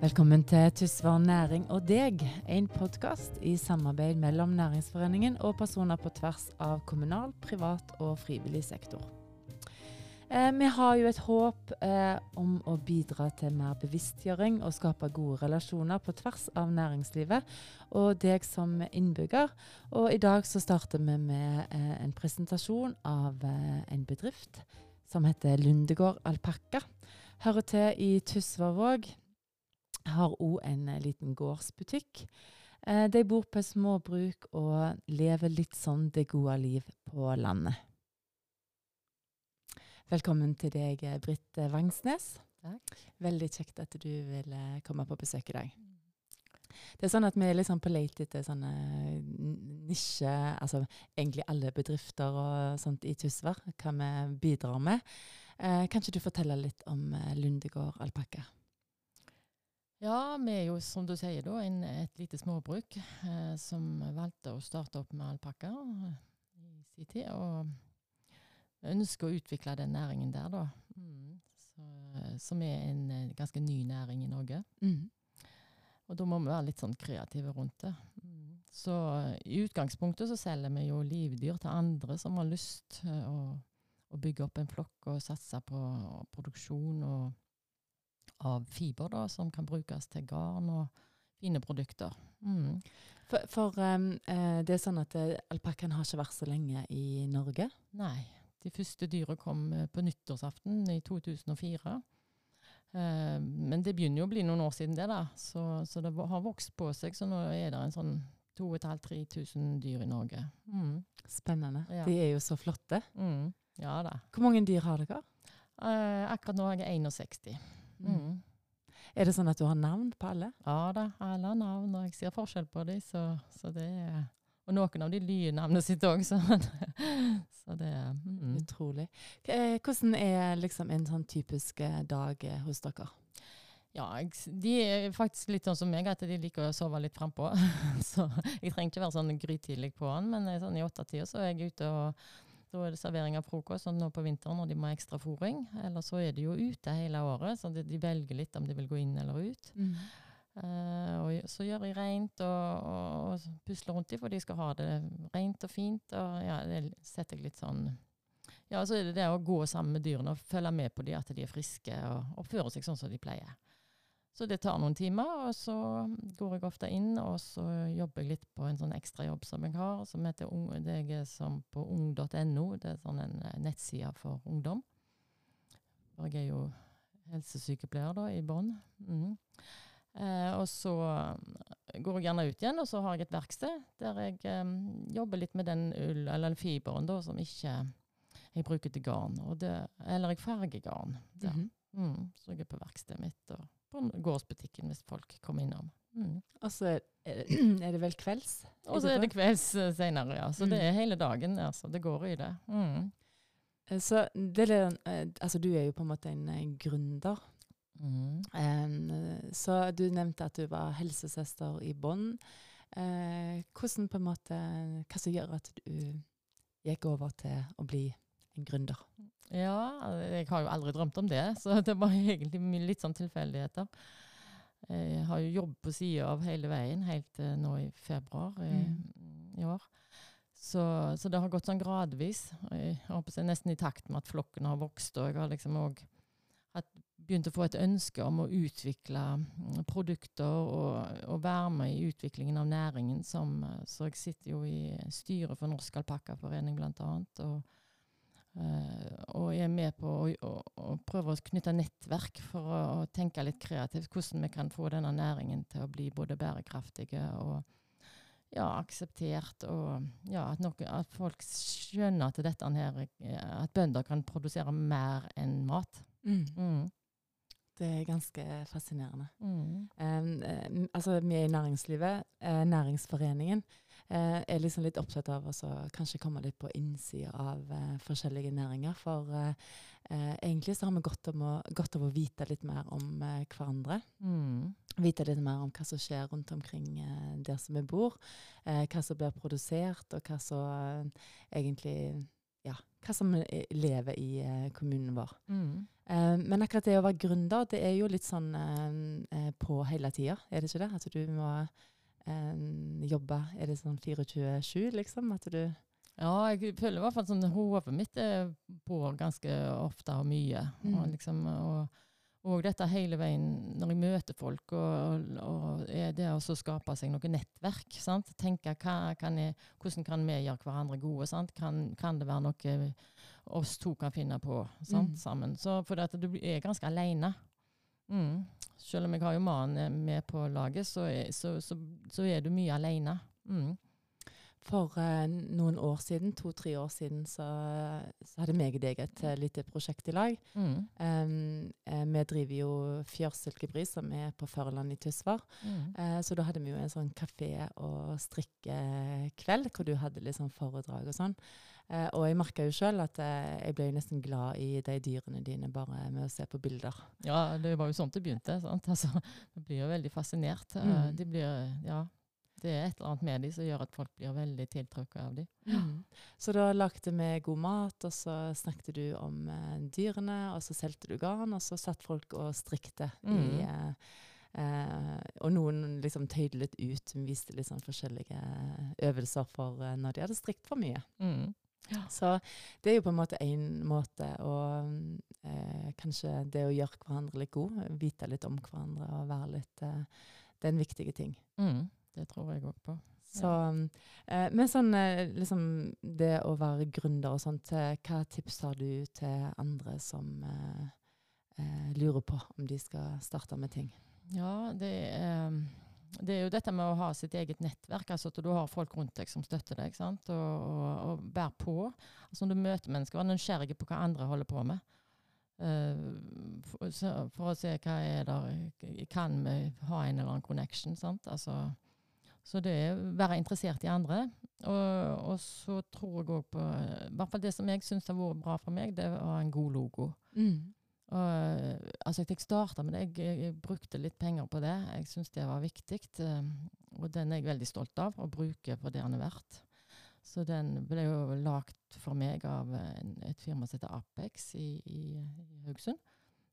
Velkommen til Tysvær næring og deg, en podkast i samarbeid mellom Næringsforeningen og personer på tvers av kommunal, privat og frivillig sektor. Eh, vi har jo et håp eh, om å bidra til mer bevisstgjøring og skape gode relasjoner på tvers av næringslivet og deg som innbygger. Og i dag så starter vi med eh, en presentasjon av eh, en bedrift som heter Lundegård Alpakka. Hører til i Tysværvåg har òg en eh, liten gårdsbutikk. Eh, de bor på småbruk og lever litt sånn det gode liv på landet. Velkommen til deg, eh, Britt Vangsnes. Takk. Veldig kjekt at du ville komme på besøk i dag. Det er sånn at Vi er liksom på leit etter sånne nisje Altså egentlig alle bedrifter og sånt i Tysvær, hva vi bidrar med. Eh, kan ikke du fortelle litt om Lundegård alpakka? Ja, vi er jo som du sier da, en, et lite småbruk eh, som valgte å starte opp med alpakka eh, i sin tid. Og ønsker å utvikle den næringen der, da. Mm. Så, som er en eh, ganske ny næring i Norge. Mm. Og da må vi være litt sånn kreative rundt det. Mm. Så i utgangspunktet så selger vi jo livdyr til andre som har lyst å, å bygge opp en flokk og satse på produksjon og av fiber da, som kan brukes til garn og fine produkter. Mm. For, for um, det er sånn at uh, alpakkaen har ikke vært så lenge i Norge? Nei. De første dyra kom uh, på nyttårsaften i 2004. Uh, men det begynner jo å bli noen år siden det, da. Så, så det har vokst på seg. Så nå er det en sånn 2500-3000 dyr i Norge. Mm. Spennende. Ja. De er jo så flotte. Mm. Ja da. Hvor mange dyr har dere? akkurat nå har jeg 61. Mm. mm. Er det sånn at du har navn på alle? Ja da, alle har navn, og jeg ser forskjell på dem. Så, så, det er Og noen av de lyder navnet sitt òg, så, så, det er mm. Utrolig. Eh, hvordan er liksom en sånn typisk eh, dag eh, hos dere? Ja, de er faktisk litt sånn som meg, at de liker å sove litt frampå. så jeg trenger ikke være sånn grytidlig på den, men sånn i åttetida så er jeg ute og da er det servering av frokost sånn nå på vinteren når de må ha ekstra fôring. Eller så er de jo ute hele året, så de, de velger litt om de vil gå inn eller ut. Mm. Uh, og så gjør de rent og, og, og, pusler rundt dem, for de skal ha det rent og fint. Og ja, det setter jeg litt sånn Ja, så er det det å gå sammen med dyrene og følge med på dem, at de er friske og oppfører seg sånn som de pleier. Så det tar noen timer, og så går jeg ofte inn, og så jobber jeg litt på en sånn ekstrajobb som jeg har, som heter det er som på ung.no. Det er sånn en eh, nettside for ungdom. For jeg er jo helsesykepleier da, i Bonn. Mm. Eh, og så går jeg gjerne ut igjen, og så har jeg et verksted der jeg eh, jobber litt med den ull, eller fiberen da, som ikke jeg bruker til garn. Det, eller jeg farger garn. Mm -hmm. mm, så jeg er på verkstedet mitt. og på gårdsbutikken hvis folk kommer innom. Mm. Og så er, er, det vel kvelds? Og så er det kvelds uh, senere, ja. Så mm. det er hele dagen. Altså. Det går i det. Mm. Eh, så det er, eh, altså, du er jo på en måte en, gründer. Um, så du nevnte at du var helsesøster i Bonn. Uh, hvordan på en måte, Hva som gjør at du gikk over til å bli en gründer? Ja, jeg har jo aldri drømt om det, så det var egentlig litt sånn tilfeldigheter. Jeg har jo jobbet på sida av hele veien, helt til nå i februar i, mm. i år. Så, så, det har gått sånn gradvis. Jeg håper jeg nesten i takt med at flokken har vokst. Og jeg har liksom òg begynt å få et ønske om å utvikle mm, produkter og, og, være med i utviklingen av næringen. Som, så jeg sitter jo i styret for Norsk Alpakkaforening, blant annet. og og jeg er med på å, å, å, prøve å knytte nettverk for å, å, tenke litt kreativt. Hvordan vi kan få denne næringen til å bli både bærekraftige og ja, akseptert. Og ja, at, noe, at, folk skjønner at, her, at bønder kan produsere mer enn mat. Mm. Mm. Det er ganske fascinerende. Mm. Um, altså, vi er i næringslivet, uh, Næringsforeningen, uh, er liksom litt opptatt av å kanskje komme litt på innsida av uh, forskjellige næringer. For egentlig så har vi godt, å, godt av å vite litt mer om hverandre. Mm. Vite litt mer om hva som skjer rundt omkring der som vi bor. hva som blir produsert, og hva som egentlig Ja, hva som lever i kommunen vår. Mm. Eh, men akkurat det å være gründer, det er jo litt sånn eh, eh på hele tida, er det ikke det? At du må eh, jobbe Er det sånn 24-7, liksom? At du Ja, jeg føler i hvert fall sånn hodet mitt er på ganske ofte og mye. Mm. Og, liksom, og, og dette hele veien når jeg møter folk, og, og det å skape seg noe nettverk. Sant? Tenke hva kan jeg, hvordan kan vi gjøre hverandre gode? Sant? Kan, kan det være noe oss to kan finne på sant? Mm. sammen? Så for at du er ganske alene. Mm. Selv om jeg har jo mannen med på laget, så er, så, så, så er du mye alene. Mm. For eh, noen år siden, to-tre år siden, så, så hadde meg og deg et eh, lite prosjekt i lag. Mm. Eh, vi driver jo Fjørsilkebris, som er på Førland i Tysvær. Mm. Eh, så da hadde vi jo en sånn kafé- og strikkekveld, hvor du hadde litt sånn foredrag og sånn. Eh, og jeg merka jo sjøl at eh, jeg ble jo nesten glad i de dyrene dine bare med å se på bilder. Ja, det var jo sånn det begynte. Sant? Altså, jeg blir jo veldig fascinert. Mm. De blir, ja, det er et eller annet med dem som gjør at folk blir veldig tiltrukket av dem. Så da lagde vi god mat, og så snakket du om eh, dyrene, og så solgte du garn, og så satt folk og strikte i Mm. eh, eh, Og noen liksom tøyde litt ut, viste litt sånn forskjellige øvelser for eh, når de hadde strikt for mye. Mm. Så det er jo på en måte én måte å eh, Kanskje det å gjøre hverandre litt god, vite litt om hverandre og være litt eh, Det er en viktig ting. Mm. Det tror jeg òg på. Så, eh, men sånn eh, liksom det å være gründer og sånt, eh, hva tips har du til andre som eh, eh, lurer på om de skal starte med ting? Ja, det er, det er jo dette med å ha sitt eget nettverk. altså At du har folk rundt deg som støtter deg. Og, og, og bærer på. Altså Når du møter mennesker, vær nysgjerrig på hva andre holder på med. Uh, for, for å se hva er der Kan vi ha en eller annen connection? sant? Altså, så det er å være interessert i andre. Og, og så tror jeg òg på I hvert fall det som jeg syns har vært bra for meg, det var en god logo. Og, eh, altså, jeg starta med det. Jeg, jeg, brukte litt penger på det. Jeg syns det var viktig. eh, og den er jeg veldig stolt av å bruke for det den er verdt. Så den ble jo lagd for meg av en, et firma som heter Apex i, i, i Haugesund.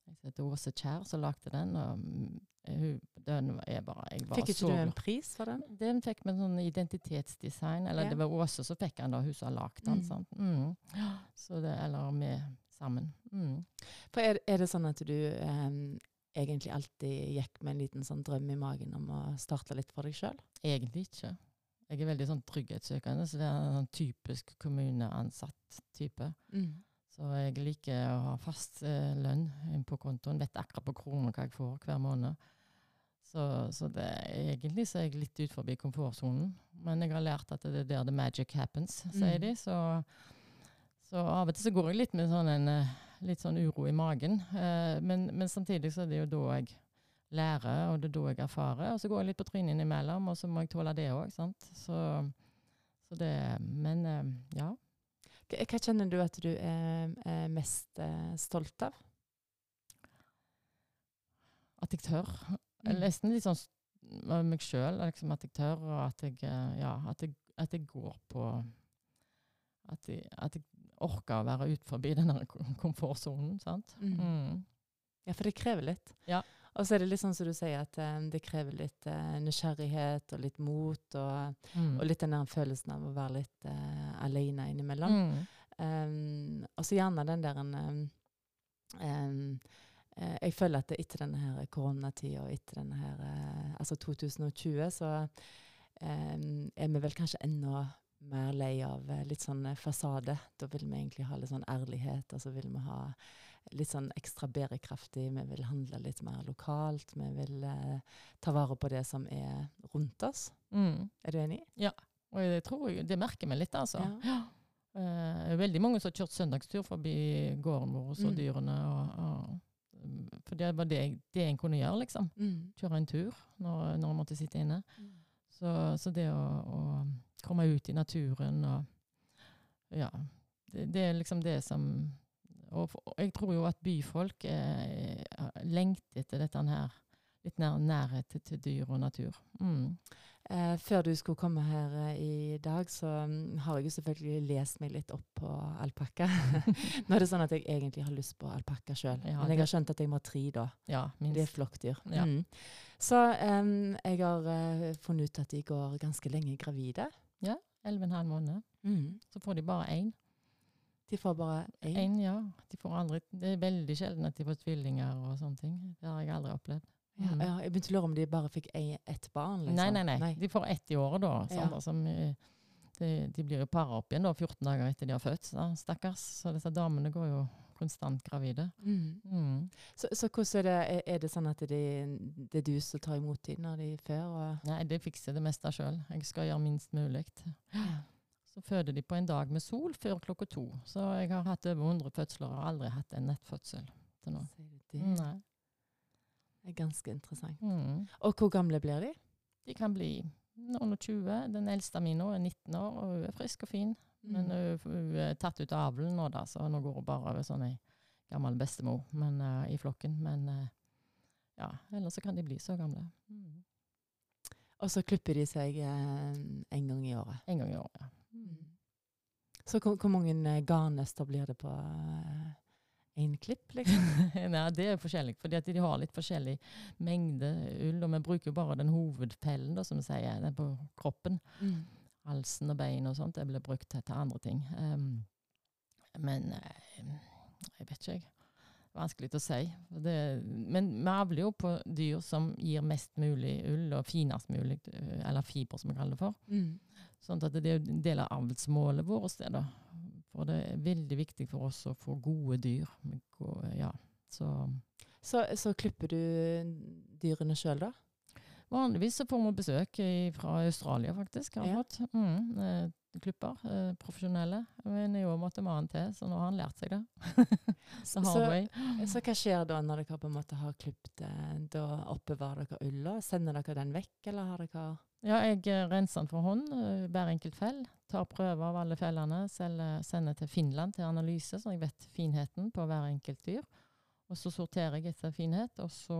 Jeg heter Åse Kjær som lagde den. og mm, hun, den er bare, jeg bare Fikk ikke så du en pris for den? Den fikk med sånn identitetsdesign. Eller Ja. det var Åse som fikk den, da, hun som har lagd den. Mm. sant? Mm. Så det, eller vi sammen. Mm. For er, er det sånn at du eh, egentlig alltid gikk med en liten sånn drøm i magen om å starte litt for deg sjøl? Egentlig ikke. Jeg er veldig sånn trygghetssøkende, så det er en sånn typisk kommuneansatt type. Så jeg liker å ha fast eh, lønn inn på kontoen, vet akkurat på kroner hva jeg får hver måned. Så, så det, egentlig så er jeg litt ut forbi komfortsonen. Men jeg har lært at det er der the magic happens, sier Mm. de. Så, så av og til så går jeg litt med sånn en, eh, litt sånn uro i magen. Eh, men, men samtidig så er det jo da jeg lærer, og det er da jeg erfarer. Og så går jeg litt på trynet innimellom, og så må jeg tåle det òg. Så, så det Men eh, ja. Hva, kjenner du at du er, er mest eh, stolt av? At jeg tør. Mm. Nesten litt sånn av meg sjøl, liksom, at jeg tør, og at jeg, eh, ja, at jeg, at jeg går på at jeg, at jeg orker å være ut forbi den der komfortsonen. sant? Mm. Mm. Ja, for det krever litt. Ja. Og så er det litt sånn som du sier, at um, det krever litt uh, nysgjerrighet og litt mot, og, Mm. og litt den der følelsen av å være litt uh, alene innimellom. Mm. Um, og så gjerne den der en um, Jeg føler at etter denne her koronatida og etter denne her Altså 2020, så um, er vi vel kanskje enda mer lei av litt sånn fasade. Da vil vi egentlig ha litt sånn ærlighet, og så vil vi ha litt sånn ekstra bærekraftig. Vi vil handle litt mer lokalt. Vi vil eh, ta vare på det som er rundt oss. Mm. Er du enig? Og jeg tror jeg, det merker vi litt, altså. Ja. Eh, veldig mange som har kjørt søndagstur forbi gården vår og så Mm. dyrene. Og, og, mm, for det var det, det en kunne gjøre, liksom. Mm. Kjøre en tur når, når en måtte sitte inne. Så, så det å, å komme ut i naturen og Ja. Det, det er liksom det som Og jeg tror jo at byfolk eh, lengter etter dette her. Litt nær, nærhet til, til dyr og natur. Mm. Eh, før du skulle komme her eh, i dag, så mm, har jeg jo selvfølgelig lest meg litt opp på alpakka. Nå er det sånn at jeg egentlig har lyst på alpakka sjøl, Ja, men jeg har skjønt at jeg må ha tre da. Ja, Det er minst. flokkdyr. Ja. Mm. Så jeg har eh, funnet ut at de går ganske lenge gravide. Ja, 11,5 måneder. Mm. Så får de bare én. De får bare én. Ja. De får aldri, det er veldig sjelden at de får tvillinger og sånne ting. Det har jeg aldri opplevd. Ja, Mm. ja, jeg begynte å lure om de bare fikk ett barn. Liksom. Nei, nei, nei, De får ett i året, da. Ja. Sånn, da, som, eh, de, de blir jo para opp igjen da, 14 dager etter de har født. Da, stakkars. Så disse damene går jo konstant gravide. Mm. Mm. Så, så hvordan er det? Er, det sånn at det, det er du som tar imot dem når de før? Nei, det fikser det meste sjøl. Jeg skal gjøre minst mulig. Så føder de på en dag med sol før klokka to. Så jeg har hatt over 100 fødsler og aldri hatt en nettfødsel til nå. Det? Nei. Det er ganske interessant. Mm. Og hvor gamle blir de? De kan bli og 20. Den eldste min nå er 19 år, og hun er frisk og fin. Men Mm. hun, hun er tatt ut av avlen nå, da, så nå går hun bare over sånn ei gammel bestemor men, uh, i flokken. Men uh, ja, ellers så kan de bli så gamle. Mm. Og så klipper de seg uh, en gang i året. En gang i året, ja. Så hvor, hvor mange eh, garnnøster blir det på én klipp, liksom? Nei, det er forskjellig, fordi de har litt forskjellig mengde ull. Og vi bruker bare den hovedpellen, da, som vi sier, den på kroppen. Halsen og bein og sånt, det blir brukt til, til andre ting. Um, men uh, jeg vet ikke, jeg. Vanskelig å si. Det, men vi avler jo på dyr som gir mest mulig ull, og finest mulig, eh, eller fiber, som vi kaller det for. Mm. Sånn at det er en del av avlsmålet vårt. Det, da. For det er veldig viktig for oss å få gode dyr. Ja, så Så, så klipper du dyrene sjøl, da? Vanligvis så får vi besøk fra Australia, faktisk. har Ja. fått. Mm, eh, klipper, eh, profesjonelle. Men år måtte han til, så nå har han lært seg det. Så, så, hva skjer da når dere på en måte har klippet det? Da oppbevarer dere ulla? Sender dere den vekk, eller har dere Ja, jeg eh, renser den for hånd, eh, hver enkelt fell. Tar prøver av alle fellene, selger, sender til Finland til analyse, så jeg vet finheten på hver enkelt dyr. Og så sorterer jeg etter finhet, og så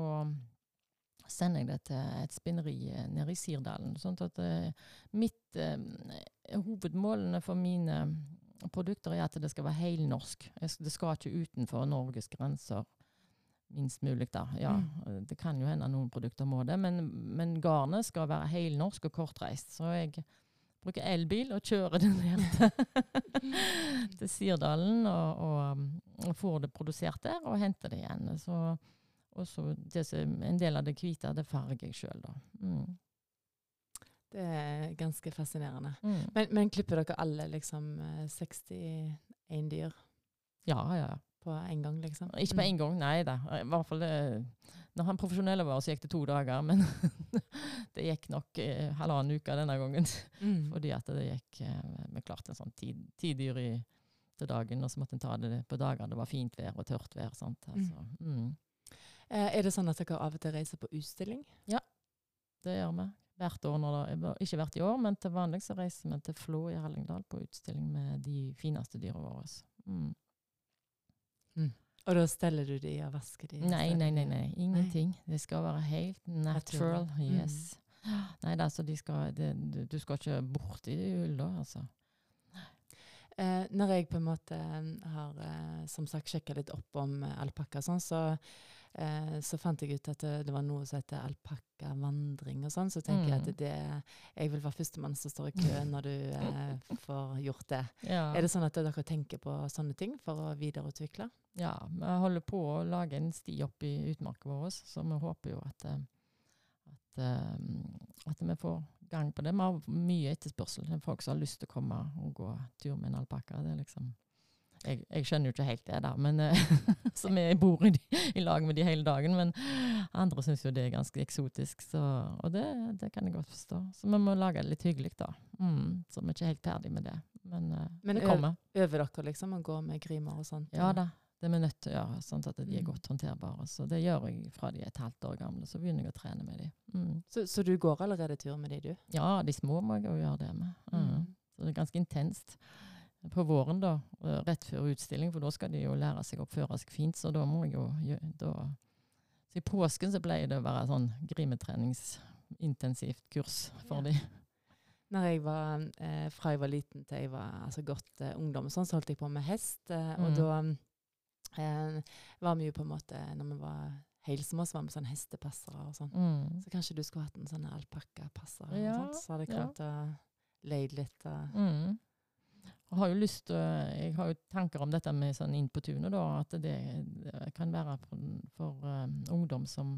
sender jeg det til et spinneri eh, nede i Sirdalen. Sånn at eh, mitt eh, Hovedmålene for mine produkter er at det skal være helnorsk. Det skal ikke utenfor Norges grenser. Minst mulig, da. Ja, Mm. Det kan jo hende noen produkter må det, men, men garnet skal være helnorsk og kortreist. Så jeg bruker elbil og kjører det ned til, Sirdalen og, og, og får det produsert der, og henter det igjen. Så, og så det en del av det hvite, det farger jeg sjøl, da. Mm. Det er ganske fascinerende. Mm. Men, men klipper dere alle liksom eh, 61 dyr Ja, ja, på en gang, liksom? Ikke på en gang, nei da. I hvert fall eh, når han profesjonelle var, så gikk det to dager. Men det gikk nok eh, halvannen uke denne gangen. Mm. Fordi at det gikk eh, Vi klarte en sånn ti, ti dyr i, til dagen, og så måtte en ta det på dager det var fint vær og tørt vær. Sant? Altså, mm. Eh, er det sånn at dere av og til reiser på utstilling? Ja, Det gjør vi. Hvert år det, Ikke hvert i år, men til vanlig så reiser vi til Flå i Hallingdal på utstilling med de fineste dyrene våre. Mm. Og da steller du de og vasker de? Nei, Nei, nei, nei, Ingenting. nei. Det skal være helt natural. Yes. Mm. Nei, det, er altså, de skal, det, du, skal ikke borti ulla, altså. Eh, når jeg på en måte har eh, som sagt sjekka litt opp om eh, alpakka, sånn, så, eh, så fant jeg ut at det, det var noe som heter alpakkavandring og sånn. Så tenker jeg Mm. at det Jeg vil være førstemann som står i kø når du eh, får gjort det. Ja. Er det sånn at dere tenker på sånne ting for å videreutvikle? Ja, vi holder på å lage en sti opp i utmarka vår, så vi håper jo at, eh, at, eh, at vi får gang på det. Vi har mye etterspørsel. Det er folk som har lyst til å komme og gå tur med en alpakka. Det er liksom jeg, jeg skjønner jo ikke helt det, da, men så vi bor i, i lag med de hele dagen. Men andre syns jo det er ganske eksotisk, så, og det, det kan jeg godt forstå. Så vi må lage det litt hyggelig, da. Mm, så vi er ikke helt ferdig med det. Men, eh, Men det kommer. Øver dere liksom å gå med grimer og sånt? Ja da, det er vi nødt til å gjøre, sånn at de er Mm. godt håndterbare. Så det gjør jeg fra de er et halvt år gamle. Så begynner jeg å trene med de. Mm. Så, så du går allerede tur med de, du? Ja, de små må jeg jo gjøre det med. Mm. Mm. Så det er ganske intenst. På våren, da, rett før utstilling, for da skal de jo lære seg å oppføre seg fint. Så da må jeg jo da, Så i påsken så pleier det å være sånn grimetreningsintensivt kurs for Ja. de. Når jeg var, eh, fra jeg var liten til jeg var altså, godt eh, ungdom, sånn, så holdt jeg på med hest. Eh, Og Mm. da eh, var vi jo på en måte Når vi var helt små, så var vi sånn hestepassere og sånn. Mm. Så kanskje du skulle hatt en sånn alpakkapasser? Ja, så hadde jeg ja. å og leid litt. Og, Mm. Jeg har jo lyst til, jeg har jo tanker om dette med sånn inn på tunet, da, at det, det kan være for, for um, ungdom som,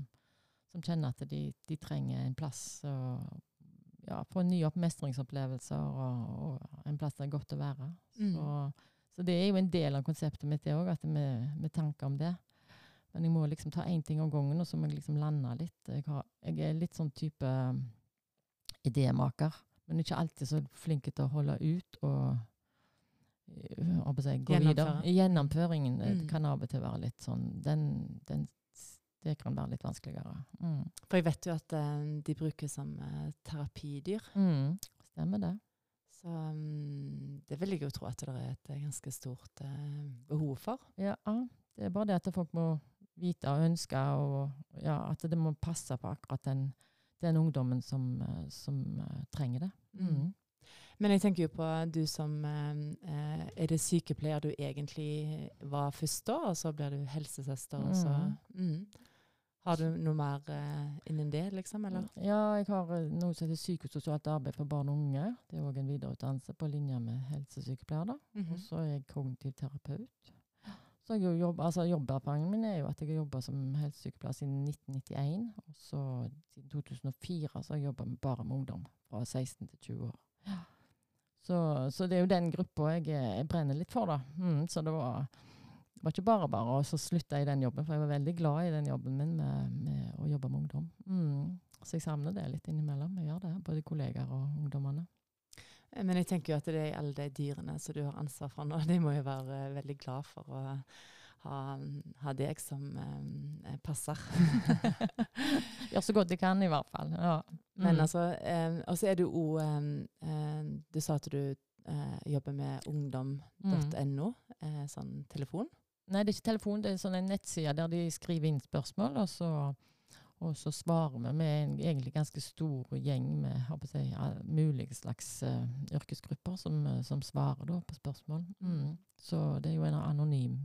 som kjenner at de, de trenger en plass og ja, få nye opp- mestringsopplevelser og, og en plass det er godt å være. Mm. Så, så det er jo en del av konseptet mitt, det òg, at med tanker om det. Men jeg må liksom ta én ting om gangen, og så må jeg liksom lande litt. Jeg, har, jeg er litt sånn type um, idémaker, men ikke alltid så flink til å holde ut og eh, jeg å si, gå videre. Gjennomføringen eh, Mm. kan av og til være litt sånn den, den, Det kan være litt vanskeligere. Mm. for jeg vet jo at eh, de brukes som eh, terapidyr. Mm. Stemmer det. Så um, det vil jeg jo tro at det er et eh, ganske stort uh, behov for. Ja, det er bare det at folk må vite og ønske, og ja, at det må passe på akkurat den, den ungdommen som, eh, som uh, trenger det. Mm. Men jeg tenker jo på du som eh, eh, Er det sykepleier du egentlig var først da, og så blir du helsesøster, og så mm. Har du noe mer eh, innen det, liksom? Eller? Ja, jeg har eh, noe som heter psykososialt arbeid for barn og unge. Det er òg en videreutdannelse på linje med helsesykepleier. da. Mhm. Og så er jeg kognitiv terapeut. Så jeg jo jobb, altså Jobberfaringen min er jo at jeg har jobba som helsesykepleier siden 1991. Og så siden 2004 så har jeg jobba bare med ungdom fra 16 til 20 år. Så, så det er jo den gruppa jeg, jeg brenner litt for, da. Mm, så det var, var ikke bare bare å så i den jobben, for jeg var veldig glad i den jobben min med, med å jobbe med ungdom. Mm. Så jeg savner det litt innimellom. Jeg gjør det, både kollegaer og ungdommene. Eh, Men jeg tenker jo at det er alle de dyrene som du har ansvar for nå, de må jo være eh, veldig glad for å ha, ha deg som eh, passer. Gjør så godt de kan, i hvert fall. Ja. Men Mm. altså, eh, og så er du òg eh, Du sa at du eh, jobber med ungdom.no, eh, sånn telefon. Nei, det er ikke telefon, det er sånn en nettside der de skriver inn spørsmål, og så, og så svarer vi med en egentlig ganske stor gjeng med si, mulige slags uh, yrkesgrupper som, eh, som svarer på spørsmål. Mm. Så det er jo en anonym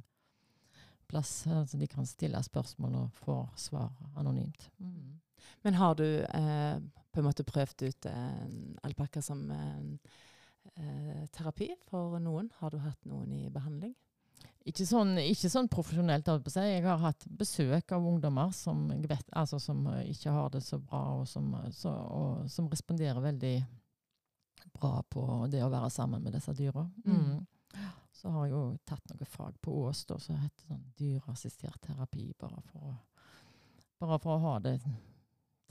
plass, altså de kan stille spørsmål og få svar anonymt. Mm. Men har du eh, på en måte prøvd ut eh, alpakka som eh, terapi for noen? Har du hatt noen i behandling? Ikke sånn, ikke sånn profesjonelt, jeg har hatt besøk av ungdommer som, vet, altså, som eh, ikke har det så bra, og som, eh, så, og som responderer veldig bra på det å være sammen med disse dyra. Mm. Så har jeg jo tatt noe fag på Ås da, som heter sånn dyreassistert terapi, bare for, å, bare for å ha det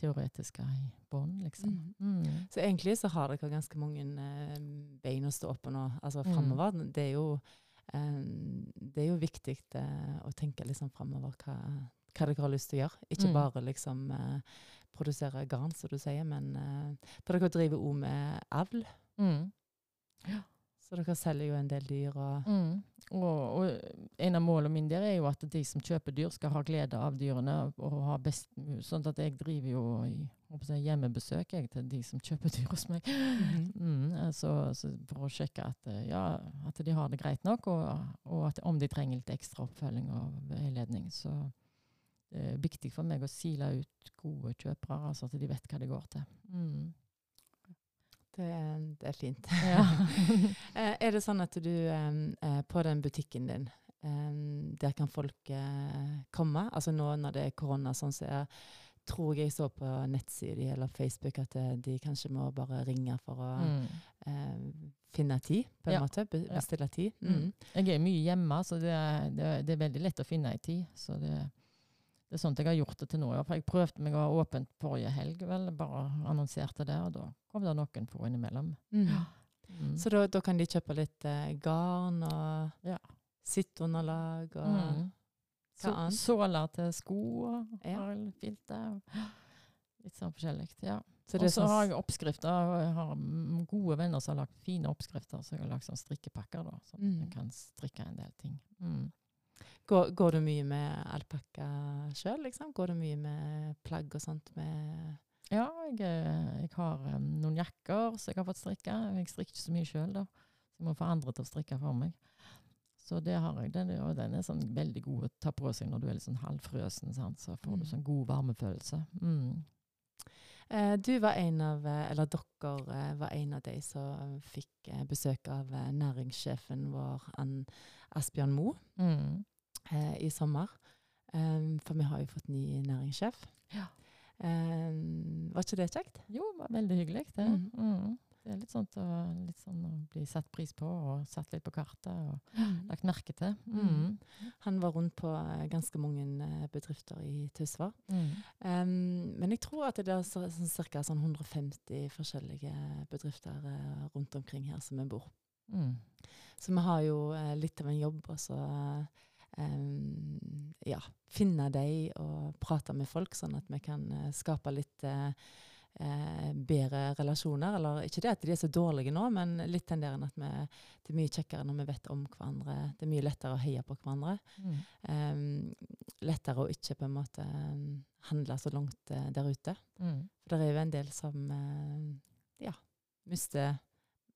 teoretiske i bånn, liksom. Mm. Så egentlig så har dere ganske mange eh, bein å stå på nå, altså Mm. Det eh, det er jo viktig eh, å tenke liksom framover hva, hva dere har lyst til å gjøre. Ikke Mm. bare liksom eh, produsere garn, som du sier, men eh, For dere driver òg med avl, Mm. Så dere selger jo en del dyr og Mm. Og, og en av målene mine der er jo at de som kjøper dyr, skal ha glede av dyrene. og ha best Sånn at jeg driver jo jeg, hjemmebesøk jeg, til de som kjøper dyr hos meg. Mm, Mm, så, så for å sjekke at, eh, ja, at de har det greit nok, og, og at om de trenger litt ekstra oppfølging og veiledning. Så det er viktig for meg å sile ut gode kjøpere, altså at de vet hva de går til. Mm. Det, er- det er fint. Ja. Eh, er det sånn at du eh, på den butikken din, der kan folk eh, komme? Altså nå når det er korona, sånn så jeg tror jeg så på nettsiden eller Facebook at de kanskje må bare ringe for å Mm. eh, finne tid, på en Ja. måte. Bestille tid. Mm. Mm. Jeg er mye hjemme, så det er, det, er- det er veldig lett å finne ei tid. Så det, det er sånn at jeg har gjort det til nå. For jeg prøvde meg å ha åpent forrige helg, vel. Bare annonserte det, og da kom det noen på innimellom. Mm. Mm. Så da, da kan de kjøpe litt eh, garn og Ja. sitteunderlag og Mm. hva Så- annet? Såler til sko og Ja. filter. Litt sånn forskjellig. Ja. Så Og så sånn- har jeg oppskrifter. Jeg har mm, gode venner som har lagd fine oppskrifter, så jeg har lagd sånn strikkepakker. da, Så Mm. jeg kan strikke en del ting. Mm. Går, går du mye med alpakka sjøl, liksom? Går du mye med plagg og sånt med Ja, jeg, jeg har um, noen jakker som jeg har fått strikka. Jeg strikker ikke så mye sjøl, da. Så jeg må få andre til å strikke for meg. Så det har jeg. Den, og den er sånn veldig god å ta på seg når du er litt sånn halvfrøsen. Sant? Så får du Mm. sånn god varmefølelse. Mm. Eh, du var en av, eh, eller dere eh, var en av de som fikk besøk av næringssjefen vår, Ann Asbjørn Moe, Mm. Eh, i sommer. Um, for vi har jo fått ny næringssjef. Ja. Um, var ikke det kjekt? Jo, det var veldig hyggelig, det. Mm. Mm. Det er litt sånn, å, litt sånn å bli satt pris på, og satt litt på kartet, og lagt merke til. Mm. Han var rundt på eh, ganske mange eh, bedrifter i Tysvær. Mm. Um, men jeg tror at det er så, sånn, ca. Sånn 150 forskjellige bedrifter eh, rundt omkring her som vi bor. Mm. Så vi har jo litt av en jobb og så em, ja, finne dem og prate med folk, sånn at vi kan eh, skape litt eh, eh, bedre relasjoner. Eller ikke det at de er så dårlige nå, men litt den der at vi, det er mye kjekkere når vi vet om hverandre. Det er mye lettere å heie på hverandre. Mm. Em, lettere å ikke på en måte handle så langt eh, der ute. Mm. For det er jo en del som eh, ja, mister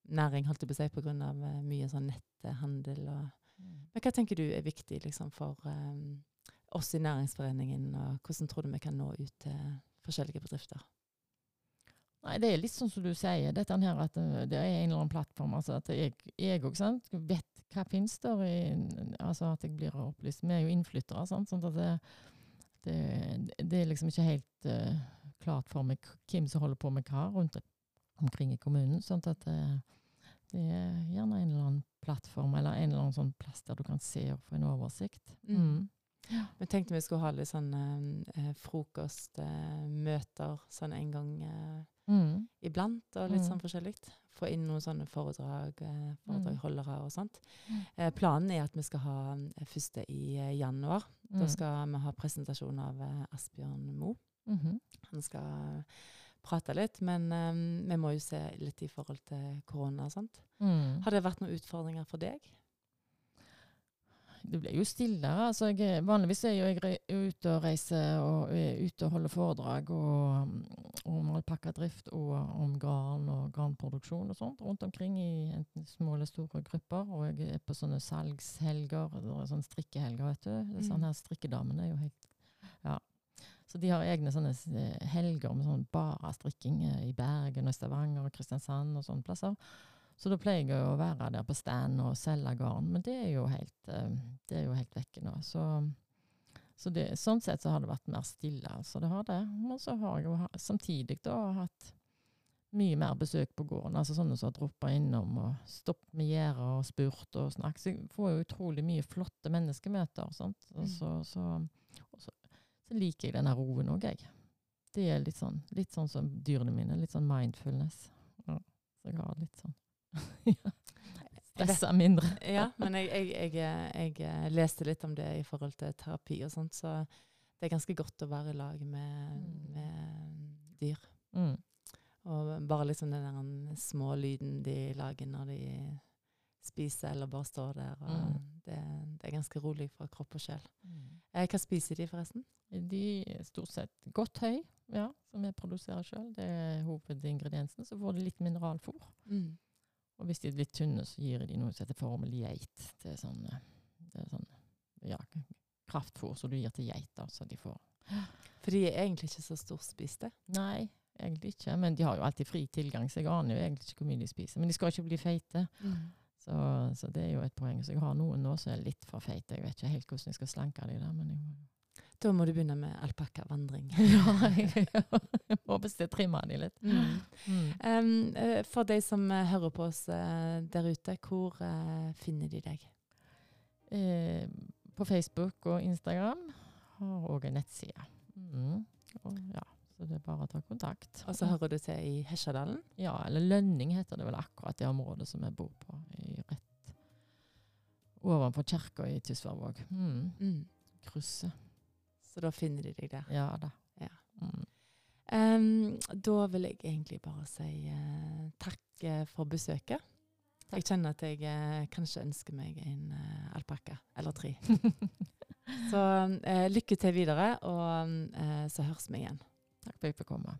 næring, holdt jeg på å si, pga. Mye sånn netthandel. Og. Men hva tenker du er viktig liksom, for um, oss i Næringsforeningen, og hvordan tror du vi kan nå ut til forskjellige bedrifter? Nei, det er litt sånn som du sier, dette her at uh, det er en eller annen plattform. altså at Jeg òg vet hva finnes der, i, altså at jeg blir opplyst. Vi er jo innflyttere, sant? sånn at det, det, det er liksom ikke helt uh, klart for meg hvem som holder på med hva rundt omkring i kommunen. sånn at det, det er gjerne en eller annen plattform eller en eller annen sånn plass der du kan se og få en oversikt. Mm. Vi tenkte vi skulle ha litt sånn eh, frokostmøter sånn en gang eh, Mm. iblant, og litt Mm. sånn forskjellig. Få inn noen sånne foredrag, eh, foredragholdere og sånt. Mm. Eh, planen er at vi skal ha eh, første i eh, januar. Da Mm. skal vi ha presentasjon av eh, Asbjørn Moe. -hmm. Han skal prate litt, men um, vi må jo se litt i forhold til korona og sånt. Mm. Har det vært noen utfordringer for deg? Det ble jo stillere. Altså jeg, vanligvis er jeg ute og reiser og er ute og holder foredrag og, om alpakkadrift og om garn og garnproduksjon og sånt rundt omkring i enten små eller store grupper. Og jeg er på sånne salgshelger, sånne strikkehelger, vet du. Sånne Mm. her strikkedamene er jo helt Ja. Så de har egne sånne eh, helger med sånn bare strikking eh, i Bergen og Stavanger og Kristiansand og sånne plasser. Så da pleier jeg å være der på stand og selge garn, men det er jo helt, eh, det er jo helt vekke nå. Så, så det, sånn sett så har det vært mer stille, altså. Det har det. Men så har jeg jo samtidig da hatt mye mer besøk på gården. Altså sånne som har droppa innom og stoppet med gjerdet og spurt og snakket. Så jeg får jo utrolig mye flotte menneskemøter. Sant? Mm. så, så, så, liker jeg denne roen òg, jeg. Det er litt sånn, litt sånn som dyrene mine. Litt sånn mindfulness. Ja, så jeg har litt sånn ja. Stressa mindre. Ja, men jeg, jeg, jeg, jeg, jeg leste litt om det i forhold til terapi og sånt, så det er ganske godt å være i lag med, Mm. med dyr. Mm. Og bare liksom den der små lyden de lager når de spiser eller bare stå der. Og Mm. det, det er ganske rolig for kropp og sjel. Mm. Eh, hva spiser de, forresten? De er stort sett godt høy, ja, som vi produserer sjøl. Det er hovedingrediensen. Så får de litt mineralfôr. Og hvis de er litt tynne, så gir de noe som heter formel geit. Det er sånn, eh, det er sånn ja, kraftfôr som du gir til geiter, så de får For de er egentlig ikke så storspiste. Nei, egentlig ikke. Men de har jo alltid fri tilgang, så jeg aner jo egentlig ikke hvor mye de spiser. Men de skal ikke bli feite, så, så det er jo et poeng. Så jeg har noen nå som er litt for feite. Jeg vet ikke helt hvordan jeg skal slanke de der, men jeg må Da må du begynne med alpakkavandring. Ja, jeg, jeg må trimmer trimme de litt. Mm. Mm. Eh, for de som eh, hører på oss eh, der ute, hvor uh, finner de deg? Eh, på Facebook og Instagram har òg en nettside. Mm. Og, ja, så det er bare å ta kontakt. Og så hører du til i Hesjadalen. Ja, eller Lønning heter det vel akkurat det området som jeg bor på. Ovenfor kirka i Tysværvåg. Mm. Mm. Krysset. Så da finner de deg der. Ja da. Ja. Mm. Um, da vil jeg egentlig bare si uh, takk eh, for besøket. Jeg kjenner at jeg uh, kanskje ønsker meg en uh, alpakka, eller tre. Så lykke til videre, og så høres vi igjen. Takk for at jeg fikk komme.